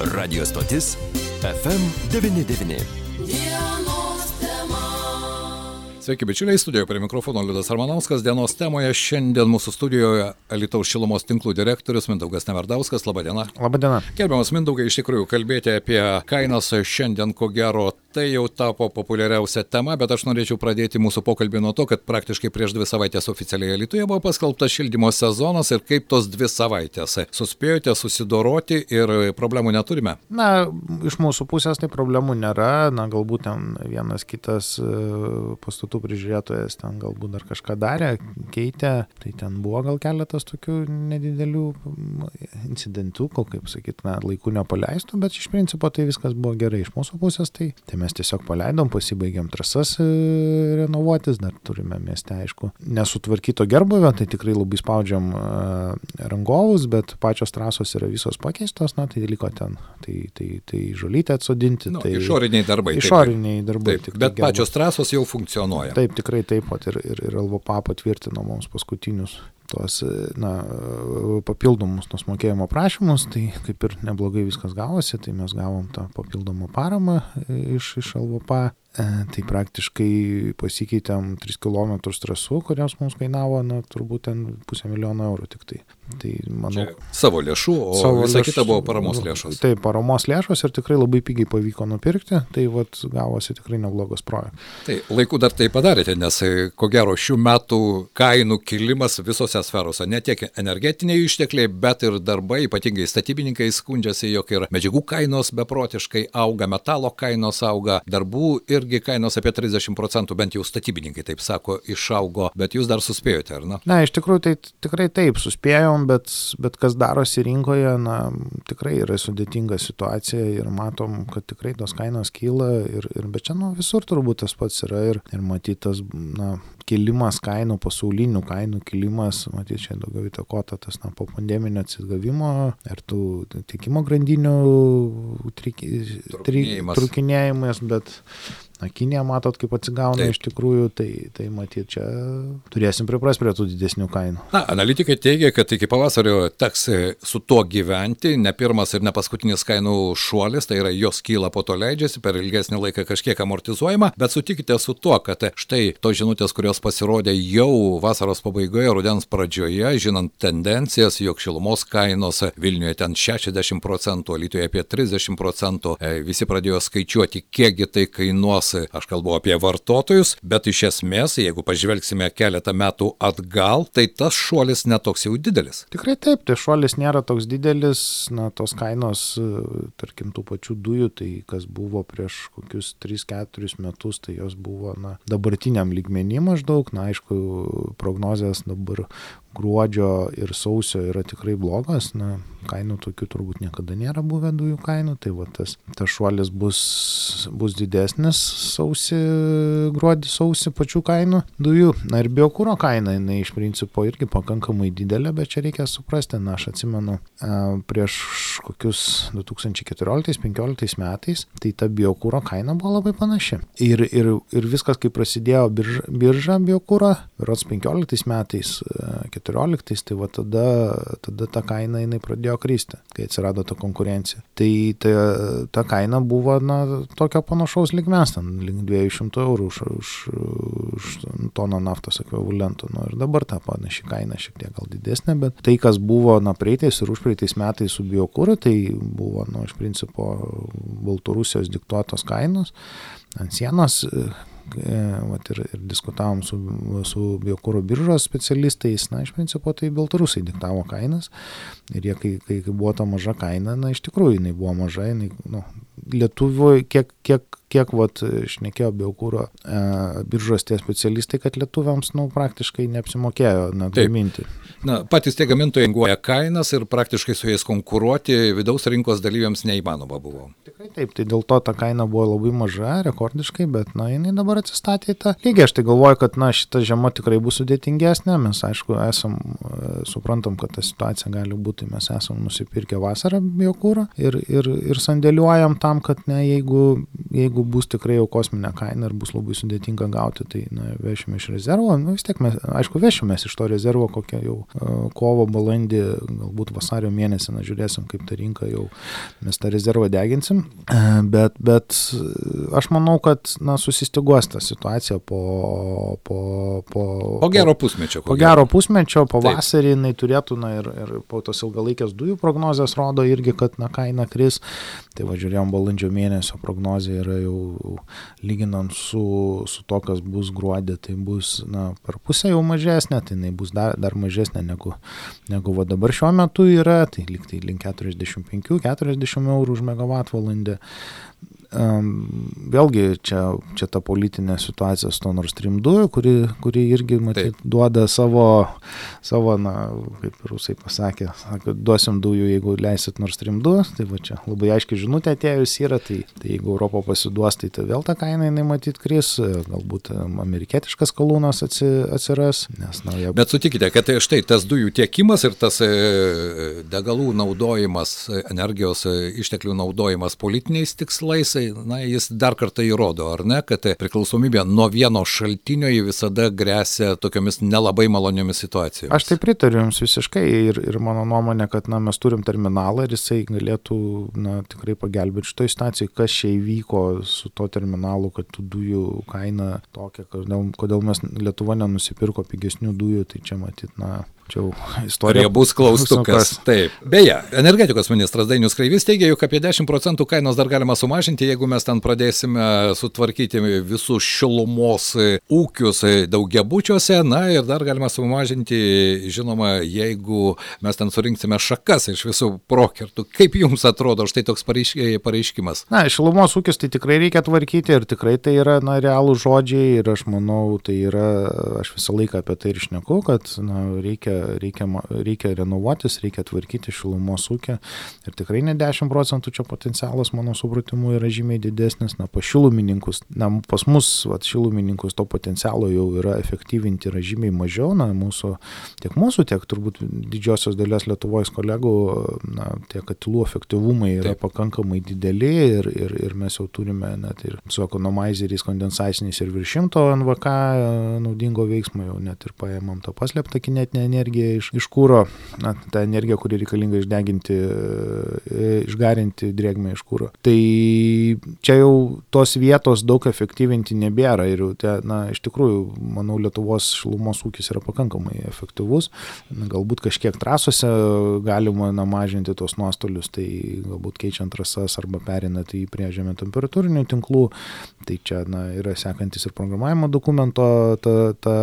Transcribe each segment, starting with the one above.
Radio stotis FM99. Sveiki, bičiuliai, studijoje prie mikrofono Liudas Armanauskas. Dienos temoje šiandien mūsų studijoje Alitaus šilumos tinklų direktorius Mindaugas Neverdauskas. Labadiena. Labadiena. Gerbiamas Mindaugai, iš tikrųjų kalbėti apie kainas šiandien ko gero tai jau tapo populiariausia tema, bet aš norėčiau pradėti mūsų pokalbį nuo to, kad praktiškai prieš dvi savaitės oficialiai Lietuvoje buvo paskelbtas šildymo sezonas ir kaip tos dvi savaitės. Suspėjote susidoroti ir problemų neturime? Na, iš mūsų pusės tai problemų nėra, na, galbūt ten vienas kitas e, pastatų prižiūrėtojas ten galbūt dar kažką darė, keitė, tai ten buvo gal keletas tokių nedidelių incidentų, kol, kaip sakyt, na, laikų nepaleistų, bet iš principo tai viskas buvo gerai iš mūsų pusės, tai, tai mes mes tiesiog paleidom, pasibaigėm trasas e, renovuotis, dar turime mieste, aišku, nesutvarkyto gerbuvio, tai tikrai labai spaudžiam e, rangovus, bet pačios trasos yra visos pakeistos, na tai liko ten, tai, tai, tai žolytę atsodinti. Nu, tai išoriniai darbai. Išoriniai darbai. Taip, bet gerbus. pačios trasos jau funkcionuoja. Taip, tikrai taip pat ir, ir, ir LVPA patvirtino mums paskutinius tuos na, papildomus nusmokėjimo prašymus, tai kaip ir neblogai viskas gavosi, tai mes gavom tą papildomą paramą iš, iš LVP E, tai praktiškai pasikeitėm 3 km trasų, kurios mums kainavo, na, turbūt ten pusę milijono eurų tik tai. Tai manau. Čia savo lėšų, o savo visa lėšų, kita buvo paramos lėšos. Taip, paramos lėšos ir tikrai labai pigiai pavyko nupirkti, tai vat gavosi tikrai neblogas projektas. Tai laiku dar tai padarėte, nes e, ko gero šių metų kainų kilimas visose sferose, ne tiek energetiniai ištekliai, bet ir darbai, ypatingai statybininkai skundžiasi, jog ir medžiagų kainos beprotiškai auga, metalo kainos auga, darbų ir irgi kainos apie 30 procentų, bent jau statybininkai taip sako, išaugo, bet jūs dar suspėjote, ar ne? Na, iš tikrųjų tai tikrai taip, suspėjom, bet, bet kas darosi rinkoje, na, tikrai yra sudėtinga situacija ir matom, kad tikrai tos kainos kyla ir, ir bet čia, nu, visur turbūt tas pats yra ir, ir matytas, na, kilimas kainų, pasaulinių kainų kilimas, matyt, čia daugiau įtakota tas, na, po pandeminio atsigavimo ir tų tiekimo grandinių trukinėjimas, bet Na, Kinija, matot, kaip atsigauna Taip. iš tikrųjų, tai, tai matyt, čia turėsim pripras prie tų didesnių kainų. Na, analitikai teigia, kad iki pavasario teks su tuo gyventi, ne pirmas ir ne paskutinis kainų šuolis, tai yra jos kyla, po to leidžiasi, per ilgesnį laiką kažkiek amortizuojama, bet sutikite su tuo, kad štai tos žinutės, kurios pasirodė jau vasaros pabaigoje, rudens pradžioje, žinant tendencijas, jog šilumos kainos Vilniuje ten 60 procentų, Lietuvoje apie 30 procentų, e, visi pradėjo skaičiuoti, kiekgi tai kainuos kainas, aš kalbu apie vartotojus, bet iš esmės, jeigu pažvelgsime keletą metų atgal, tai tas šuolis netoks jau didelis. Tikrai taip, tai šuolis nėra toks didelis, na, tos kainos, tarkim, tų pačių dujų, tai kas buvo prieš kokius 3-4 metus, tai jos buvo, na, dabartiniam lygmenį maždaug, na, aišku, prognozijas dabar gruodžio ir sausio yra tikrai blogas, na, kainų tokių turbūt niekada nėra buvę dujų kainų, tai va tas, tas šuolis bus, bus didesnis sausi, gruodį sausi pačių kainų dujų. Na ir biokūro kaina, jinai iš principo irgi pakankamai didelė, bet čia reikia suprasti, na aš atsimenu prieš kokius 2014-2015 metais, tai ta biokūro kaina buvo labai panaši. Ir, ir, ir viskas, kai prasidėjo birža, birža biokūro, rods 15 metais, 14, tai va tada, tada ta kaina jinai pradėjo kristi, kai atsirado ta konkurencija. Tai ta, ta kaina buvo, na, tokio panašaus ligmens, ten link 200 eurų už, už, už toną naftos ekvivalento. Nu, ir dabar ta panaši kaina šiek tiek gal didesnė, bet tai, kas buvo, na, praeitais ir užpraeitais metais su biokūru, tai buvo, nu, iš principo Baltarusijos diktuotos kainos ant sienos vat, ir, ir diskutavom su, su biokūro biržos specialistais, na, iš principo tai Baltarusai diktavo kainas ir jie, kai, kai buvo ta maža kaina, na, iš tikrųjų jinai buvo maža, jinai, nu, Lietuvoje, kiek, kiek kiek vat šnekėjo biokūro e, biržos tie specialistai, kad lietuviams nu, praktiškai neapsimokėjo net gaminti. Na, patys tie gamintojai guoja kainas ir praktiškai su jais konkuruoti vidaus rinkos dalyviams neįmanoma buvo. Tikrai taip, tai dėl to ta kaina buvo labai maža, rekordiškai, bet na, jinai dabar atsistatė į tą lygį. Aš tai galvoju, kad na, šita žiema tikrai bus sudėtingesnė, mes aišku esam, e, suprantam, kad ta situacija gali būti, mes esam nusipirkę vasarą biokūrą ir, ir, ir sandėliuojam tam, kad ne, jeigu jeigu bus tikrai jau kosminė kaina ir bus labai sudėtinga gauti, tai na, vešime iš rezervo, nu, vis tiek mes, aišku, vešime iš to rezervo kokią jau uh, kovo, balandį, galbūt vasario mėnesį, na, žiūrėsim, kaip ta rinka jau mes tą rezervą deginsim, uh, bet, bet aš manau, kad, na, susistiguos ta situacija po, po, po, po gero pusmečio. Po gero pusmečio, pavasarį jinai turėtų, na, ir, ir po tos ilgalaikės dujų prognozijas rodo irgi, kad, na, kaina kris. Tai važiuojam balandžio mėnesio prognozija yra jau lyginant su, su to, kas bus gruodį, tai bus, na, per pusę jau mažesnė, tai jinai bus dar, dar mažesnė negu, negu va dabar šiuo metu yra, tai liktai link 45-40 eurų už megavatvalandę. Vėlgi čia, čia ta politinė situacija su to Nord Stream 2, kuri, kuri irgi, matyt, Taip. duoda savo, savo, na, kaip rusai pasakė, sako, duosim dujų, jeigu leisit Nord Stream 2, tai va čia labai aiškiai žinutė atėjus yra, tai, tai jeigu Europą pasiduos, tai, tai vėl ta kaina, jinai matyt, kris, galbūt amerikietiškas kalūnas atsi, atsiras, nes, na, jie... Bet sutikite, kad štai tas dujų tiekimas ir tas e, degalų naudojimas, energijos e, išteklių naudojimas politiniais tikslais, na, jis dar kartą įrodo, ar ne, kad priklausomybė nuo vieno šaltinio jį visada grėsia tokiamis nelabai maloniomis situacijomis. Aš tai pritariu Jums visiškai ir, ir mano nuomonė, kad na, mes turim terminalą ir jisai galėtų na, tikrai pagelbėti šitoje situacijoje, kas čia įvyko su to terminalu, kad tų dujų kaina tokia, kodėl, kodėl mes Lietuva nenusipirko pigesnių dujų, tai čia matyt, na, Čia jau istorija. bus klaustukas. Taip. Beje, energetikos ministras Dainius Kreivys teigia, jog apie 10 procentų kainos dar galima sumažinti, jeigu mes ten pradėsime sutvarkyti visus šilumos ūkius daugiabučiuose. Na ir dar galima sumažinti, žinoma, jeigu mes ten surinksime šakas iš visų prokirtų. Kaip jums atrodo štai toks pareiškimas? Na, šilumos ūkis tai tikrai reikia tvarkyti ir tikrai tai yra, na, realų žodžiai ir aš manau, tai yra, aš visą laiką apie tai ir šneku, kad, na, reikia reikia, reikia renovuotis, reikia tvarkyti šilumos ūkį ir tikrai ne 10 procentų čia potencialas, mano supratimu, yra žymiai didesnis. Na, pas šilumininkus, na, pas mus, va, šilumininkus to potencialo jau yra efektyvinti yra žymiai mažiau, na, mūsų, tiek mūsų, tiek turbūt didžiosios dalies Lietuvos kolegų, na, tie katilų efektyvumai yra Taip. pakankamai dideli ir, ir, ir mes jau turime net ir su ekonomaizeriais kondensaciniais ir virš šimto NVK naudingo veiksmo jau net ir paėmam tą paslėptą kinetinę energiją energiją iš, iš kūro, na, tą energiją, kuri reikalinga išdeginti, e, išgarinti drėgmę iš kūro. Tai čia jau tos vietos daug efektyvinti nebėra ir te, na, iš tikrųjų, manau, Lietuvos šilumos ūkis yra pakankamai efektyvus. Galbūt kažkiek trasose galima na, mažinti tos nuostolius, tai galbūt keičiant trasas arba perinant į prie žemė temperatūrinių tinklų. Tai čia na, yra sekantis ir programavimo dokumento ta, ta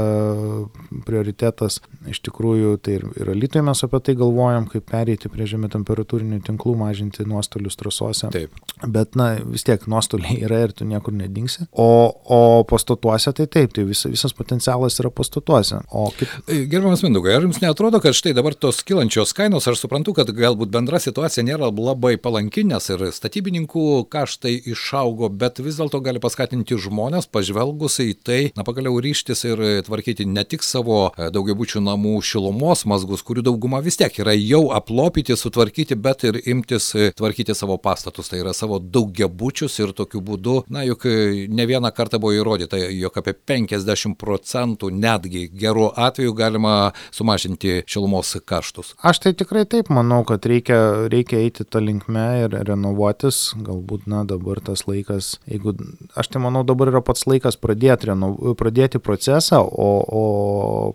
prioritetas. Iš tikrųjų, tikrųjų tai ir, ir Alitoje mes apie tai galvojam, kaip pereiti prie žemė temperatūrinių tinklų, mažinti nuostolius trasose. Taip. Bet, na, vis tiek nuostoliai yra ir tu niekur nedingsi. O, o pastatuose tai taip, tai vis, visas potencialas yra pastatuose. Kaip... E, gerbiamas Mindugai, ar jums netrodo, kad štai dabar tos kilančios kainos, aš suprantu, kad galbūt bendra situacija nėra labai palanki, nes ir statybininkų kaštai išaugo, bet vis dėlto gali paskatinti žmonės, pažvelgus į tai, na pagaliau ryštis ir tvarkyti ne tik savo e, daugiabučių namų šilumą, šilumos mazgus, kurių dauguma vis tiek yra jau aplopyti, sutvarkyti, bet ir imtis e, tvarkyti savo pastatus, tai yra savo daugiabučius ir tokiu būdu, na juk e, ne vieną kartą buvo įrodyta, jog apie 50 procentų netgi gerų atvejų galima sumažinti šilumos kaštus. Aš tai tikrai taip manau, kad reikia, reikia eiti tą linkmę ir renovuotis, galbūt, na, dabar tas laikas, jeigu, aš tai manau, dabar yra pats laikas pradėti, reno, pradėti procesą, o, o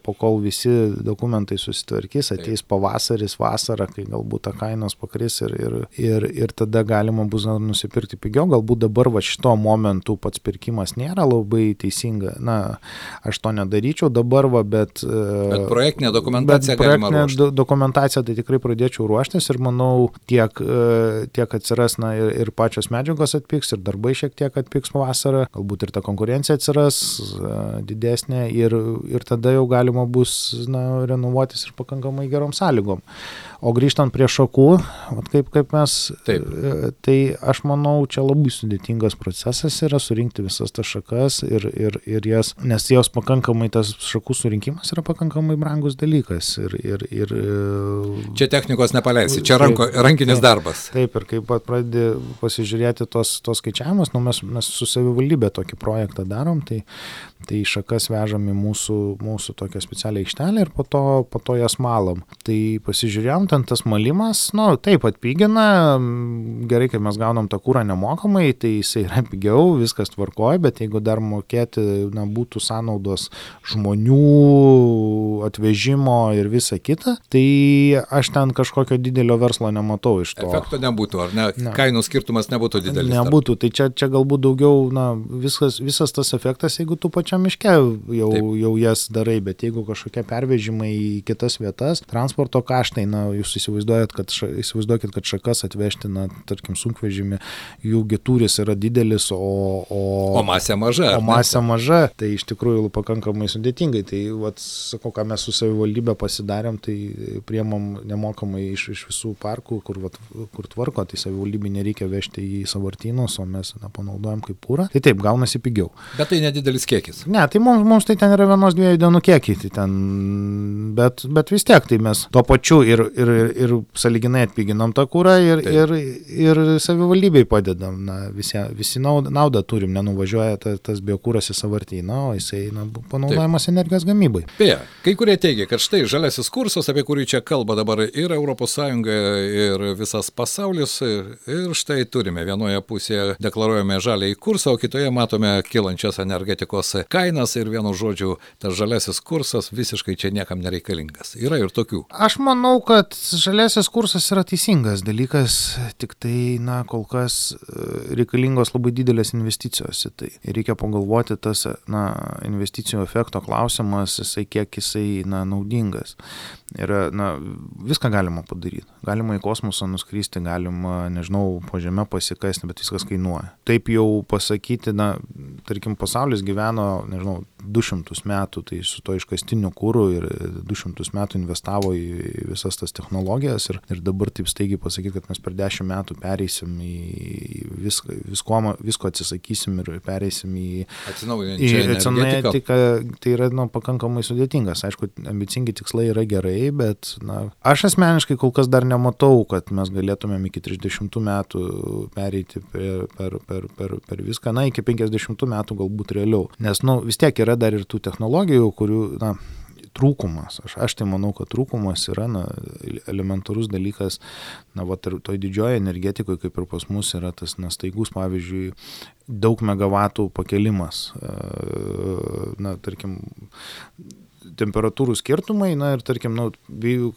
po kol visi dokumentai dokumentai susitvarkys, ateis pavasaris, vasara, kai galbūt ta kainos pakris ir, ir, ir, ir tada galima bus nusipirkti pigiau. Galbūt dabar va šito momentu pats pirkimas nėra labai teisinga. Na, aš to nedaryčiau dabar, va, bet... Bet projektinė dokumentacija. Bet projektinė do, dokumentacija tai tikrai pradėčiau ruoštis ir manau tiek, e, tiek atsiras na, ir, ir pačios medžiagos atpiks, ir darbai šiek tiek atpiks vasarą, galbūt ir ta konkurencija atsiras e, didesnė ir, ir tada jau galima bus na, renovuotis ir pakankamai gerom sąlygom. O grįžtant prie šakų, kaip, kaip mes, Taip. e, tai aš manau, čia labai sudėtingas procesas yra surinkti visas tas šakas ir, ir, ir jas, nes jos pakankamai, tas šakų surinkimas yra pakankamai brangus dalykas. Ir, ir, ir, e, Čia technikos nepaleisi, čia Taip, ranko, rankinis taip. darbas. Taip, ir kai pat pradedi pasižiūrėti tos, tos skaičiavimus, nu mes, mes su savivaldybė tokį projektą darom, tai, tai šakas vežam į mūsų, mūsų tokią specialią aikštelę ir po to, po to jas malam. Tai pasižiūrėjom, ten tas malimas, nu taip atpigina, gerai, kad mes gaunam tą kūrą nemokamai, tai jisai yra pigiau, viskas tvarkoja, bet jeigu dar mokėti, na, būtų sąnaudos žmonių atvežimo ir visa kita, tai aš ten kažkokio didelio verslo nematau iš to. Efekto nebūtų, ar ne? Ne. Kainų skirtumas nebūtų didelis. tarp- Nebūtų, tai čia, čia galbūt daugiau, na, viskas, visas tas efektas, jeigu tu pačiam miške jau, Taip. jau jas darai, bet jeigu kažkokie pervežimai į kitas vietas, transporto kaštai, na, jūs įsivaizduojat, kad, ša, įsivaizduokit, kad šakas atvežti, na, tarkim, sunkvežimį, jų gituris yra didelis, o... O, O masė maža. O masė maža, tai iš tikrųjų pakankamai sudėtingai. Tai, vat, sakau, ką mes su savivaldybė pasidarėm, tai priemam nemokamai iš, iš visų parkų, kur, vat, kur tvarko, tai savivaldybė nereikia vežti į savartynus, o mes na, panaudojam kaip pūrą. Tai taip, gaunasi pigiau. Bet tai nedidelis kiekis. Ne, tai mums, mums tai ten yra vienos dviejų dienų kiekiai, tai ten, bet, bet vis tiek, tai mes tuo pačiu ir, ir, ir, ir saliginai atpiginam tą kūrą ir, Taip. ir, ir savivaldybei padedam. Na, visi, visi naudą, naudą turim, nenuvažiuoja ta, tas biokūras į savartyną, o jisai na, panaudojamas energijos gamybai. Beje, kai kurie teigia, kad štai žaliasis kursas, apie kurį čia kalba dabar ir ES, ir visas pasaulis, ir štai turime vienoje pusėje deklaruojame žaliai kursą, o kitoje matome kilančias energetikos kainas ir vienu žodžiu, tas žaliasis kursas visiškai čia niekam nereikalingas. Yra ir tokių. Aš manau, kad žaliasis kursas yra teisingas dalykas, tik tai, na, kol kas e, reikalingos labai didelės investicijos į tai. Ir reikia pagalvoti tas, na, investicijų efekto klausimas, jisai kiek jisai, na, naudingas. Ir, na, viską galima padaryti. Galima į kosmosą nuskristi, galima, nežinau, po žemę pasikasti, bet viskas kainuoja. Taip jau pasakyti, na, tarkim, pasaulis gyveno, nežinau, 200 metų, tai su to iškastiniu kūru ir 200 metų investavo į visas tas technologijas ir, ir dabar taip staigiai pasakyti, kad mes per 10 metų pereisim į viską, visko, visko atsisakysim ir pereisim į, Atsinaujinančią tai yra nu, pakankamai sudėtingas. Aišku, ambicingi tikslai yra gerai, bet na, aš asmeniškai kol kas dar nematau, kad mes galėtumėm iki 30 metų pereiti per, per, per, per, per viską, na, iki 50 metų galbūt realiau. Nes, nu, vis tiek yra dar ir tų technologijų, kurių, na, trūkumas. Aš, aš tai manau, kad trūkumas yra na, elementarus dalykas, na, va, toj didžioji energetikoje, kaip ir pas mus, yra tas na, staigus, pavyzdžiui, daug megavatų pakelimas. E, Na, tarkim, temperatūrų skirtumai, na ir tarkim, nu,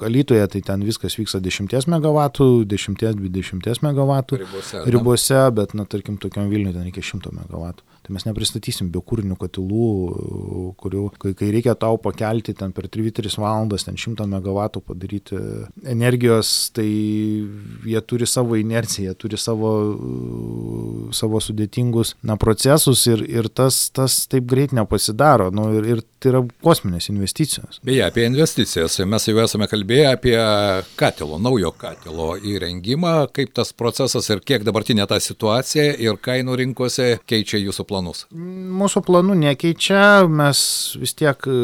Alytoje tai ten viskas vyksta 10 MW, 10-20 MW Ribose, ribose, bet, na, tarkim, tokiam Vilniui ten reikia 100 MW. Tai mes nepristatysim biokūrinių katilų, kurių, kai, kai reikia tau pakelti ten per 3-3 valandas, ten 100 MW padaryti energijos, tai jie turi savo inerciją, jie turi savo, savo sudėtingus na, procesus ir, ir tas, tas taip greit nepasidaro. Nu, ir, ir tai yra kosminės investicijos. Beje, apie investicijas. Mes jau esame kalbėję apie katilo, naujo katilo įrengimą, kaip tas procesas ir kiek dabartinė ta situacija ir kainų rinkose keičia jūsų planus. Mūsų planų nekeičia, mes vis tiek e,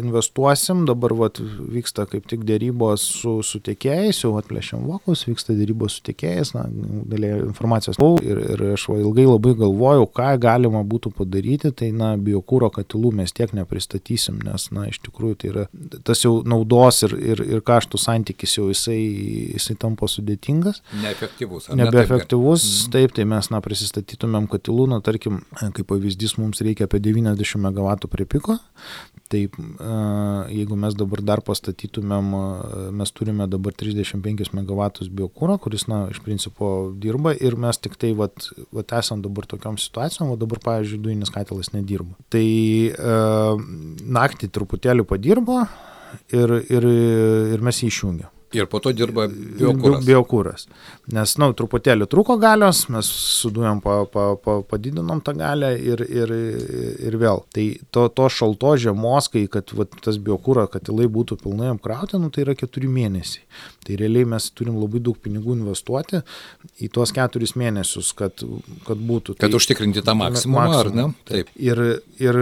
investuosim, dabar vat, vyksta kaip tik dėrybos su, su tiekėjais, jau atplėšiam vokus, vyksta dėrybos su tiekėjais, na, dalė informacijos. Ir, ir aš va, ilgai labai galvojau, ką galima būtų padaryti, tai, na, biokūro katilų mes tiek nepristatysim, nes, na, iš tikrųjų tai yra tas jau naudos ir, ir, ir kaštų santykis jau jisai, jisai tampa sudėtingas Neefektyvus. ar ne? nebeefektyvus, taip, tai mes, na, prisistatytumėm katilų, na, tarkim, kaip pavyzdys, mums reikia apie 90 MW prie piko, taip, e, jeigu mes dabar dar pastatytumėm, mes turime dabar 35 MW biokūro, kuris, na, iš principo dirba ir mes tik tai, vat, vat esant dabar tokiam situacijom, o dabar, pavyzdžiui, dujinis katilas nedirba. Tai e, naktį truputėlį padirbo ir, ir, ir mes jį išjungėm. Ir po to dirba biokūras. Biokūras. Nes, na, nu, truputėlį trūko galios, mes su dujom pa, pa, pa, padidinom tą galę ir, ir, ir vėl. Tai to, to šalto žiemos, kai kad va, tas biokūro katilai būtų pilnai apkrauti, nu, tai yra keturi mėnesiai. Tai realiai mes turim labai daug pinigų investuoti į tuos keturis mėnesius, kad, kad būtų. Kad tai, užtikrinti tą maksimumą, maksimum, ar ne? Taip. Ir, ir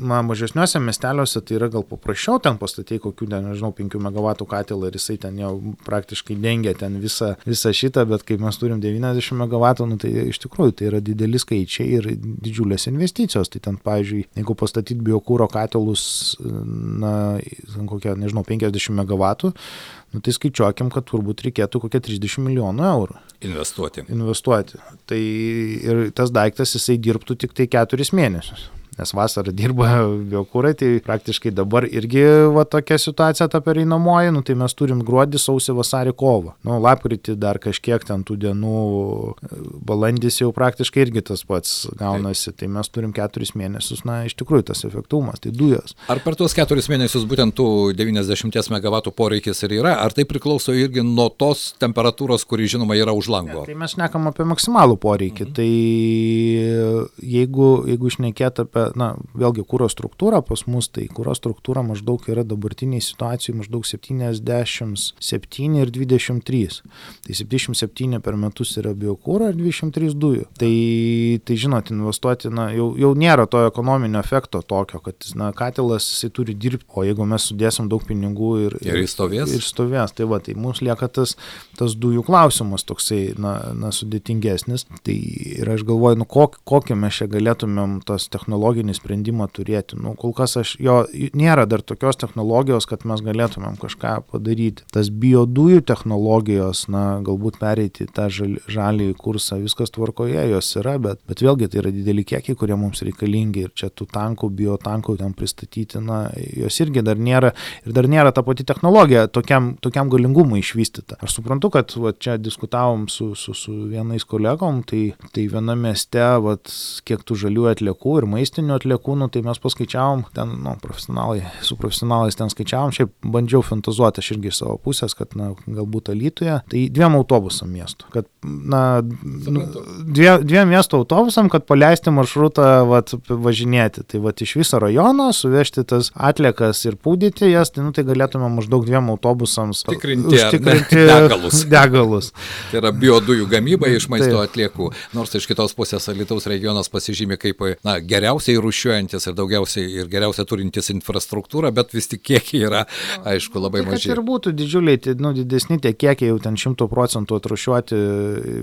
na, mažesniuose miesteliuose tai yra gal paprasčiau, ten pastatyti kokių, nežinau, 5 MW katilą ir jisai ten jau praktiškai dengia ten visą, visą šitą, bet kai mes turim 90 MW, nu, tai iš tikrųjų tai yra dideli skaičiai ir didžiulės investicijos. Tai ten, pavyzdžiui, jeigu pastatyti biokūro katilus, na, kokią, nežinau, 50 MW, nu, tai skaičiuokim, kad turbūt reikėtų kokią 30 milijonų eurų. Investuoti. Investuoti. Tai ir tas daiktas jisai dirbtų tik tai keturis mėnesius nes vasarą dirba biokūrai, tai praktiškai dabar irgi va tokia situacija ta pereinamoji, nu, tai mes turim gruodį, sausį, vasarį, kovą. Nu, lapkritį dar kažkiek ten tų dienų, balandis jau praktiškai irgi tas pats gaunasi, tai, tai mes turim keturis mėnesius, na, iš tikrųjų tas efektyvumas, tai dujos. Ar per tuos keturis mėnesius būtent tų 90 MW poreikis ir yra, ar tai priklauso irgi nuo tos temperatūros, kuri žinoma yra už lango? Ne, tai mes nekam apie maksimalų poreikį, mhm. tai jeigu, jeigu išnekėt apie na, vėlgi kūro struktūra pas mus, tai kūro struktūra maždaug yra dabartiniai situacijai maždaug 77 ir 23. Tai 77 per metus yra biokūro ir 23 dujų. Tai, tai žinot, investuoti, na, jau, jau nėra to ekonominio efekto tokio, kad, na, katilas jisai turi dirbti, o jeigu mes sudėsim daug pinigų ir, ir, ir stovės. Ir stovės, tai va, tai mums lieka tas, tas dujų klausimas toksai, na, na sudėtingesnis. Tai ir aš galvoju, nu, kokį, kokį mes čia galėtumėm tos technologijos technologinį sprendimą turėti. Nu, kol kas aš, jo nėra dar tokios technologijos, kad mes galėtumėm kažką padaryti. Tas biodujų technologijos, na, galbūt pereiti tą žal, žalį kursą, viskas tvarkoje, jos yra, bet, bet vėlgi tai yra dideli kiekiai, kurie mums reikalingi ir čia tų tankų, biotankų ten pristatyti, na, jos irgi dar nėra ir dar nėra ta pati technologija tokiam, tokiam galingumui išvystyta. Aš suprantu, kad va, čia diskutavom su, su, su vienais kolegom, tai, tai viena mieste, va, kiek tų žalių atliekų ir maistinių buitinių atliekų, nu, tai mes paskaičiavom, ten, nu, profesionalai, su profesionalais ten skaičiavom, šiaip bandžiau fantazuoti aš irgi savo pusės, kad, na, galbūt Alytuje, tai dviem autobusam miestų, kad, na, nu, dvie, dviem miesto autobusam, kad paleisti maršrutą, vat, važinėti. Tai, vat, iš viso rajono suvežti tas atliekas ir pūdyti jas, tai, nu, tai galėtume maždaug dviem autobusams tikrinti, užtikrinti degalus. degalus. tai yra biodujų gamyba iš maisto Taip. atliekų. Nors iš kitos pusės Alytaus regionas pasižymė kaip, na, geriausiai rūšiuojantis ir daugiausiai ir geriausia turintis infrastruktūrą, bet vis tik kiekiai yra, aišku, labai tai, maži. Ir būtų didžiuliai, tai, nu, didesni tie kiekiai, jau ten šimtų procentų atrušiuoti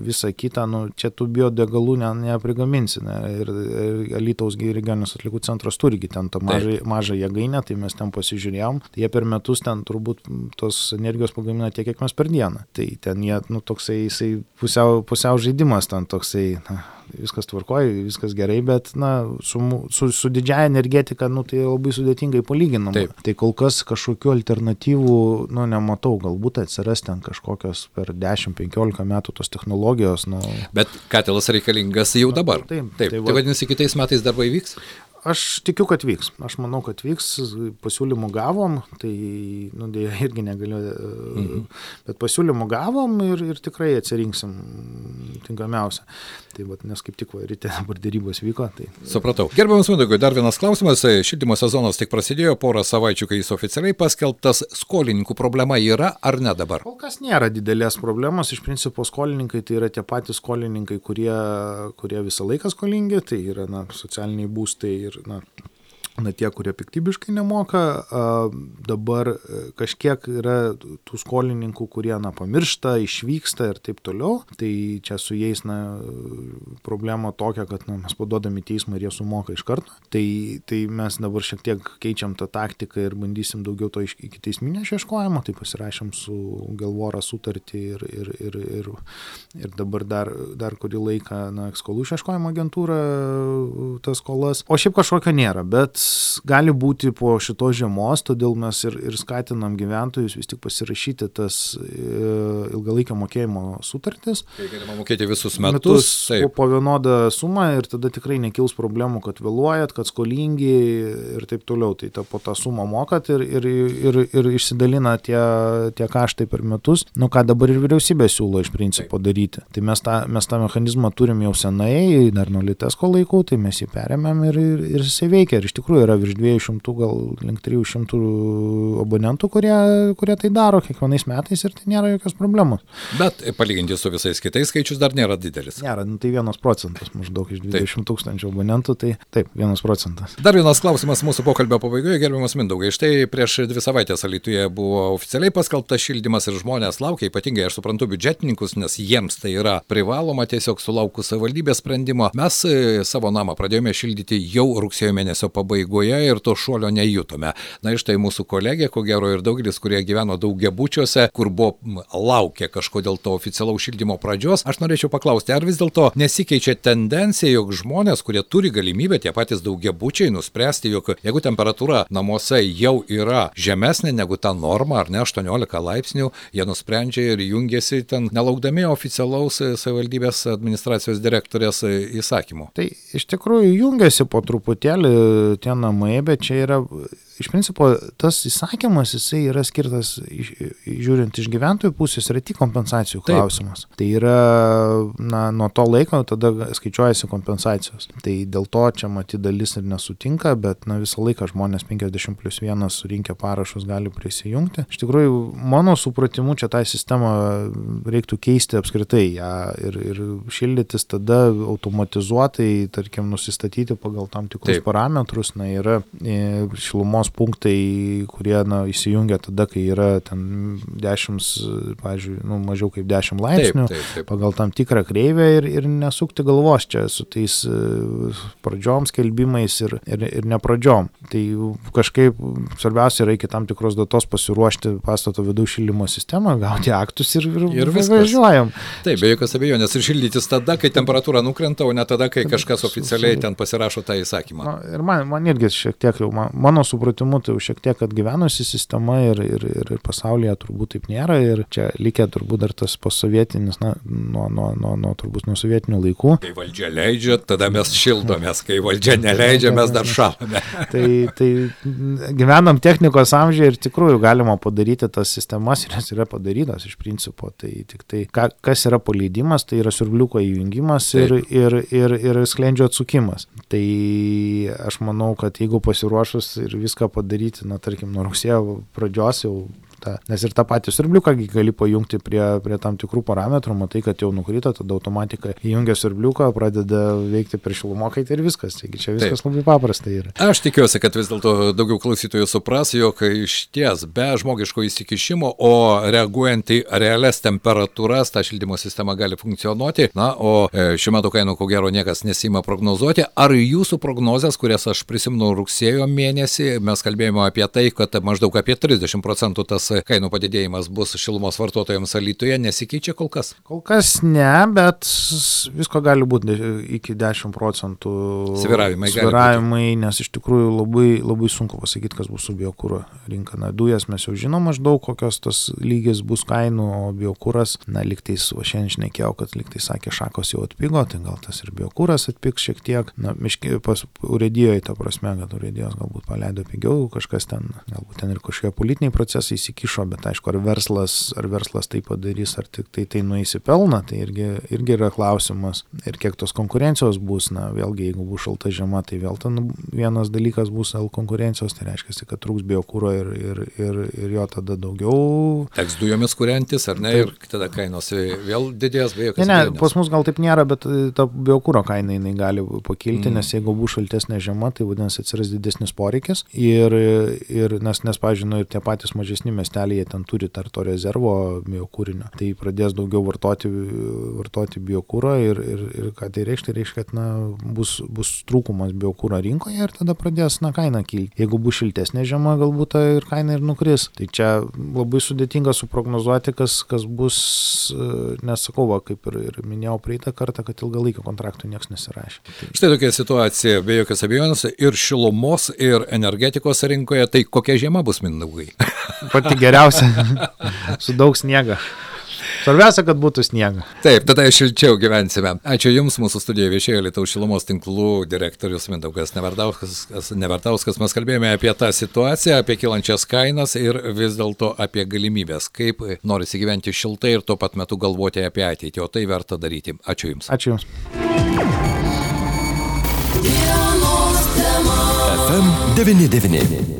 visą kitą, nu, čia tų biodegalų ne, neprigaminsi. Ne, ir, ir Alytaus regioninis atlikų centras turigi ten tą mažą, mažą jėgainę, tai mes ten pasižiūrėjom, tai jie per metus ten turbūt tos energijos pagamina tiek, kiek mes per dieną. Tai ten jie, nu, toksai, jisai pusiau, pusiau žaidimas ten toksai. Na, viskas tvarkoja, viskas gerai, bet na, su, su, su didžiaja energetika nu, tai labai sudėtingai palyginama. Taip. Tai kol kas kažkokių alternatyvų nu, nematau, galbūt atsiras ten kažkokios per 10-15 metų tos technologijos. Nu... Bet katilas reikalingas jau dabar. Taip, taip. taip. Tai vadinasi, kitais metais darbai vyks? Aš tikiu, kad vyks. Aš manau, kad vyks. Pasiūlymų gavom, tai, nu, dėja, irgi negaliu, mhm. bet pasiūlymų gavom ir, ir tikrai atsirinksim tinkamiausią. Tai, vat, nes kaip tik va, ryte dabar dėrybos vyko. Tai... Supratau. Gerbiamas Mindaugai, dar vienas klausimas. Šildymo sezonas tik prasidėjo porą savaičių, kai jis oficialiai paskelbtas. Skolininkų problema yra ar ne dabar? Kol kas nėra didelės problemos. Iš principo skolininkai tai yra tie patys skolininkai, kurie, kurie visą laiką skolingi. Tai yra na, socialiniai būstai ir na, na, tie, kurie piktybiškai nemoka, dabar e, kažkiek yra tų skolininkų, kurie, na, pamiršta, išvyksta ir taip toliau, tai čia su jais, na, problema tokia, kad, na, mes paduodami teismą ir jie sumoka iš karto, tai, tai mes dabar šiek tiek keičiam tą taktiką ir bandysim daugiau to iki teisminio išieškojimo, tai pasirašėm su galvorą sutartį ir, ir, ir, ir, ir dabar dar, dar kurį laiką, na, skolų išieškojimo agentūra tas skolas, o šiaip kažkokio nėra, bet gali būti po šitos žiemos, todėl mes ir, ir skatinam gyventojus vis tik pasirašyti tas e, ilgalaikio mokėjimo sutartis. Tai galima mokėti visus metus. metus po, po vienodą sumą ir tada tikrai nekils problemų, kad vėluojat, kad skolingi ir taip toliau. Tai ta, po tą sumą mokat ir, ir, ir, ir išsidalina tie, tie kaštai per metus. Nu ką dabar ir vyriausybė siūlo iš principo taip. daryti. Tai mes tą, mes tą mechanizmą turim jau senai, dar nuo Litesko laikų, tai mes jį perėmėm ir, ir, ir jisai veikia. Ir iš tikrųjų yra virš 200, gal link 300 abonentų, kurie, kurie tai daro kiekvienais metais ir tai nėra jokios problemos. Bet palyginti su visais kitais skaičius dar nėra didelis. Nėra, nu, tai vienas procentas maždaug iš 20 taip. tūkstančių abonentų, tai taip, vienas procentas. Dar vienas klausimas mūsų pokalbio pabaigoje, gerbiamas Mindaugai. Štai prieš dvi savaitės Alituje buvo oficialiai paskelbtas šildymas ir žmonės laukia, ypatingai aš suprantu biudžetininkus, nes jiems tai yra privaloma tiesiog sulaukus savivaldybės sprendimo. Mes e, savo namą pradėjome šildyti jau rugsėjo mėnesio pabaigoje ir to šuolio nejutome. Na iš tai mūsų kolegė, ko gero ir daugelis, kurie gyveno daugiabučiuose, kur buvo laukia kažkodėl to oficialaus šildymo pradžios, aš norėčiau paklausti, ar vis dėlto nesikeičia tendencija, jog žmonės, kurie turi galimybę, tie patys daugiabučiai, nuspręsti, jog jeigu temperatūra namuose jau yra žemesnė negu ta norma, ar ne 18 laipsnių, jie nusprendžia ir jungiasi ten nelaukdami oficialaus savivaldybės administracijos direktorės įsakymo. Tai iš tikrųjų jungiasi po truputėlį tie namai, bet čia yra iš principo tas įsakymas, jisai yra skirtas, žiūrint iš gyventojų pusės, yra tik kompensacijų klausimas. Taip. Tai yra, na, nuo to laiko tada skaičiuojasi kompensacijos. Tai dėl to čia matyti dalis ir nesutinka, bet, na, visą laiką žmonės 50 plus 1 surinkę parašus gali prisijungti. Iš tikrųjų, mano supratimu, čia tą sistemą reiktų keisti apskritai ją ir, ir šildytis tada automatizuotai, tarkim, nusistatyti pagal tam tikrus Taip. parametrus. Na, yra e, šilumos dienos punktai, kurie na, įsijungia tada, kai yra ten 10, pavyzdžiui, nu, mažiau kaip 10 laipsnių, taip, taip, taip. pagal tam tikrą kreivę ir, ir nesukti galvos čia su tais e, pradžiom skelbimais ir, ir, ir nepradžiom. Tai kažkaip svarbiausia yra iki tam tikros datos pasiruošti pastato vidų šildymo sistemą, gauti aktus ir, ir, ir važiuojam. Taip, be jokios abejonės ir šildytis tada, kai temperatūra nukrenta, o ne tada, kai kažkas oficialiai ten pasirašo tą įsakymą. Na, ir man, man irgi šiek tiek jau, man, mano supratimu, supratimu, tai jau šiek tiek atgyvenusi sistema ir, ir, ir, ir pasaulyje turbūt taip nėra. Ir čia likė turbūt dar tas posovietinis, na, nuo, nuo, nuo, nuo turbūt nuo sovietinių laikų. Kai valdžia leidžia, tada mes šildomės, kai valdžia neleidžia, mes dar šalame. tai, tai gyvenam technikos amžiai ir tikrųjų galima padaryti tas sistemas ir jos yra padarytos iš principo. Tai tik tai, ka, kas yra paleidimas, tai yra siurbliuko įjungimas ir, ir, ir, ir sklendžio atsukimas. Tai aš manau, kad jeigu pasiruošus ir viską padaryti, na, tarkim, nuo rugsėjo pradžios jau tą, nes ir tą patį siurbliuką gali pajungti prie, prie tam tikrų parametrų, matai, kad jau nukrito, tada automatika įjungia siurbliuką, pradeda veikti per šilumokaitį ir viskas. Taigi čia viskas Taip. labai paprasta yra. Aš tikiuosi, kad vis dėlto daugiau klausytojų supras, jog iš ties be žmogiško įsikišimo, o reaguojant į realias temperatūras, ta šildymo sistema gali funkcionuoti. Na, o e, šiuo metu kainų ko gero niekas nesima prognozuoti. Ar jūsų prognozijas, kurias aš prisimenu rugsėjo mėnesį, mes kalbėjome apie tai, kad maždaug apie 30 procentų tas tas kainų padidėjimas bus šilumos vartotojams Alytuje, nesikeičia kol kas? Kol kas ne, bet visko gali būti iki 10 procentų. Sviravimai. Sviravimai, nes iš tikrųjų labai, labai sunku pasakyti, kas bus su biokūro rinka. Na, dujas mes jau žinom maždaug, kokios tas lygis bus kainų, o biokūras, na, liktais, o šiandien šnekėjau, kad liktais sakė, šakos jau atpigo, tai gal tas ir biokūras atpigs šiek tiek. Na, miškiai pas urėdijoje, ta prasme, kad urėdijos galbūt paleido pigiau, kažkas ten, galbūt ten ir kažkokie politiniai procesai įsikišo įsikišo, bet aišku, ar verslas, ar verslas tai padarys, ar tik tai tai nueisi pelną, tai irgi, irgi yra klausimas. Ir kiek tos konkurencijos bus, na, vėlgi, jeigu bus šalta žiema, tai vėl ten vienas dalykas bus dėl konkurencijos, tai reiškia, kad trūks biokūro ir, ir, ir, ir jo tada daugiau. Teks dujomis kuriantis, ar ne, taip. ir tada kainos vėl didės, be jokios. Ne, ne, pas mus gal taip nėra, bet e, ta biokūro kaina jinai gali pakilti, mm. nes jeigu bus šaltesnė žiema, tai vadinasi atsiras didesnis poreikis. Ir, ir nes, nes pažiūrėjau, ir tie patys mažesni mes miestelėje ten turi dar to rezervo biokūrinio. Tai pradės daugiau vartoti, vartoti biokūrą ir, ir, ir ką tai reiškia, tai reiškia, kad na, bus, bus trūkumas biokūro rinkoje ir tada pradės na, kaina kilti. Jeigu bus šiltesnė žiema, galbūt ta ir kaina ir nukris. Tai čia labai sudėtinga suprognozuoti, kas, kas bus, nesakau, va, kaip ir, ir minėjau praeitą kartą, kad ilgalaikio kontraktų niekas nesirašė. Tai... Štai tokia situacija, be jokios abejonės, ir šilumos, ir energetikos rinkoje. Tai kokia žiema bus mindaugai? Pati geriausia. Su daug sniega. Svarbiausia, kad būtų sniega. Taip, tada šilčiau gyvensime. Ačiū Jums, mūsų studijoje viešėjo Lietuvos šilumos tinklų direktorius Mindaugas Nevertauskas. Nevertauskas. Mes kalbėjome apie tą situaciją, apie kilančias kainas ir vis dėlto apie galimybės, kaip norisi gyventi šiltai ir tuo pat metu galvoti apie ateitį, o tai verta daryti. Ačiū Jums. Ačiū Jums. FM 99.